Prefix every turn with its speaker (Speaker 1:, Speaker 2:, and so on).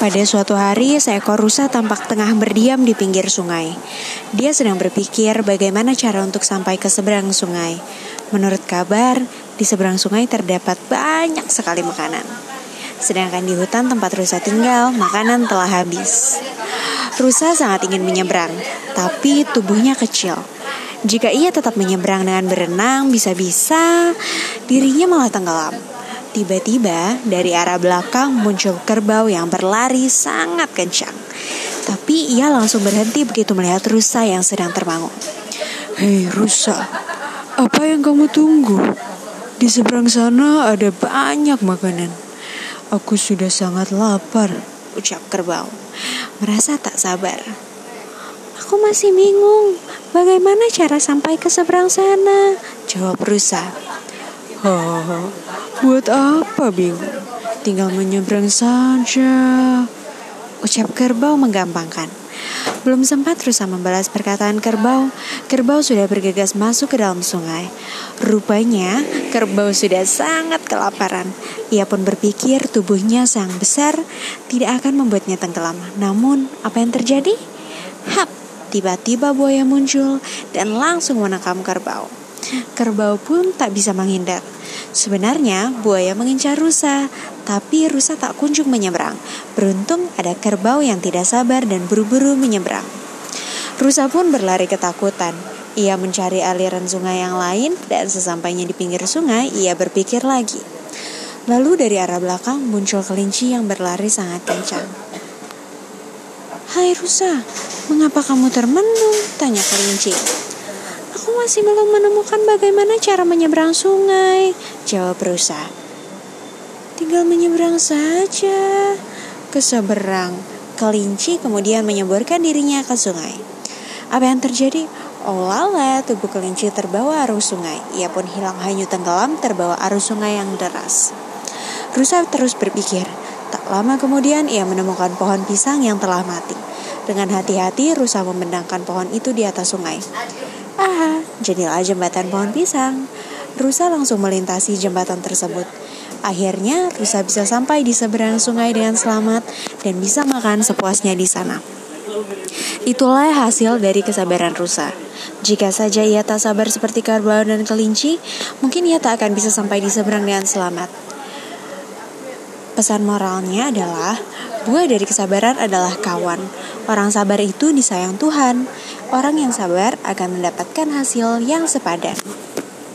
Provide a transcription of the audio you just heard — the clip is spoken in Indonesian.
Speaker 1: Pada suatu hari, seekor rusa tampak tengah berdiam di pinggir sungai. Dia sedang berpikir bagaimana cara untuk sampai ke seberang sungai. Menurut kabar, di seberang sungai terdapat banyak sekali makanan. Sedangkan di hutan tempat rusa tinggal, makanan telah habis. Rusa sangat ingin menyeberang, tapi tubuhnya kecil. Jika ia tetap menyeberang dengan berenang, bisa-bisa dirinya malah tenggelam. Tiba-tiba dari arah belakang muncul kerbau yang berlari sangat kencang. Tapi ia langsung berhenti begitu melihat rusa yang sedang terbangun.
Speaker 2: Hei rusa, apa yang kamu tunggu? Di seberang sana ada banyak makanan. Aku sudah sangat lapar,
Speaker 1: ucap kerbau. Merasa tak sabar. Aku masih bingung, bagaimana cara sampai ke seberang sana? Jawab rusa.
Speaker 2: Hahaha, buat apa bingung? Tinggal menyeberang saja.
Speaker 1: Ucap kerbau menggampangkan. Belum sempat rusa membalas perkataan kerbau, kerbau sudah bergegas masuk ke dalam sungai. Rupanya, kerbau sudah sangat kelaparan. Ia pun berpikir tubuhnya sang besar tidak akan membuatnya tenggelam. Namun, apa yang terjadi? Hap, tiba-tiba buaya muncul dan langsung menangkap kerbau. Kerbau pun tak bisa menghindar. Sebenarnya buaya mengincar rusa, tapi rusa tak kunjung menyeberang. Beruntung ada kerbau yang tidak sabar dan buru-buru menyeberang. Rusa pun berlari ketakutan. Ia mencari aliran sungai yang lain dan sesampainya di pinggir sungai, ia berpikir lagi. Lalu dari arah belakang muncul kelinci yang berlari sangat kencang. Hai rusa, mengapa kamu termenung? Tanya kelinci. Aku masih belum menemukan bagaimana cara menyeberang sungai, jawab rusa. Tinggal menyeberang saja. Ke seberang, kelinci kemudian menyeburkan dirinya ke sungai. Apa yang terjadi? Oh lala, tubuh kelinci terbawa arus sungai. Ia pun hilang hanyut tenggelam terbawa arus sungai yang deras. Rusa terus berpikir. Tak lama kemudian ia menemukan pohon pisang yang telah mati. Dengan hati-hati, Rusa membendangkan pohon itu di atas sungai. Ah, jadilah jembatan pohon pisang. Rusa langsung melintasi jembatan tersebut. Akhirnya, Rusa bisa sampai di seberang sungai dengan selamat dan bisa makan sepuasnya di sana. Itulah hasil dari kesabaran Rusa. Jika saja ia tak sabar seperti kerbau dan kelinci, mungkin ia tak akan bisa sampai di seberang dengan selamat. Pesan moralnya adalah buah dari kesabaran adalah kawan. Orang sabar itu disayang Tuhan. Orang yang sabar akan mendapatkan hasil yang sepadan.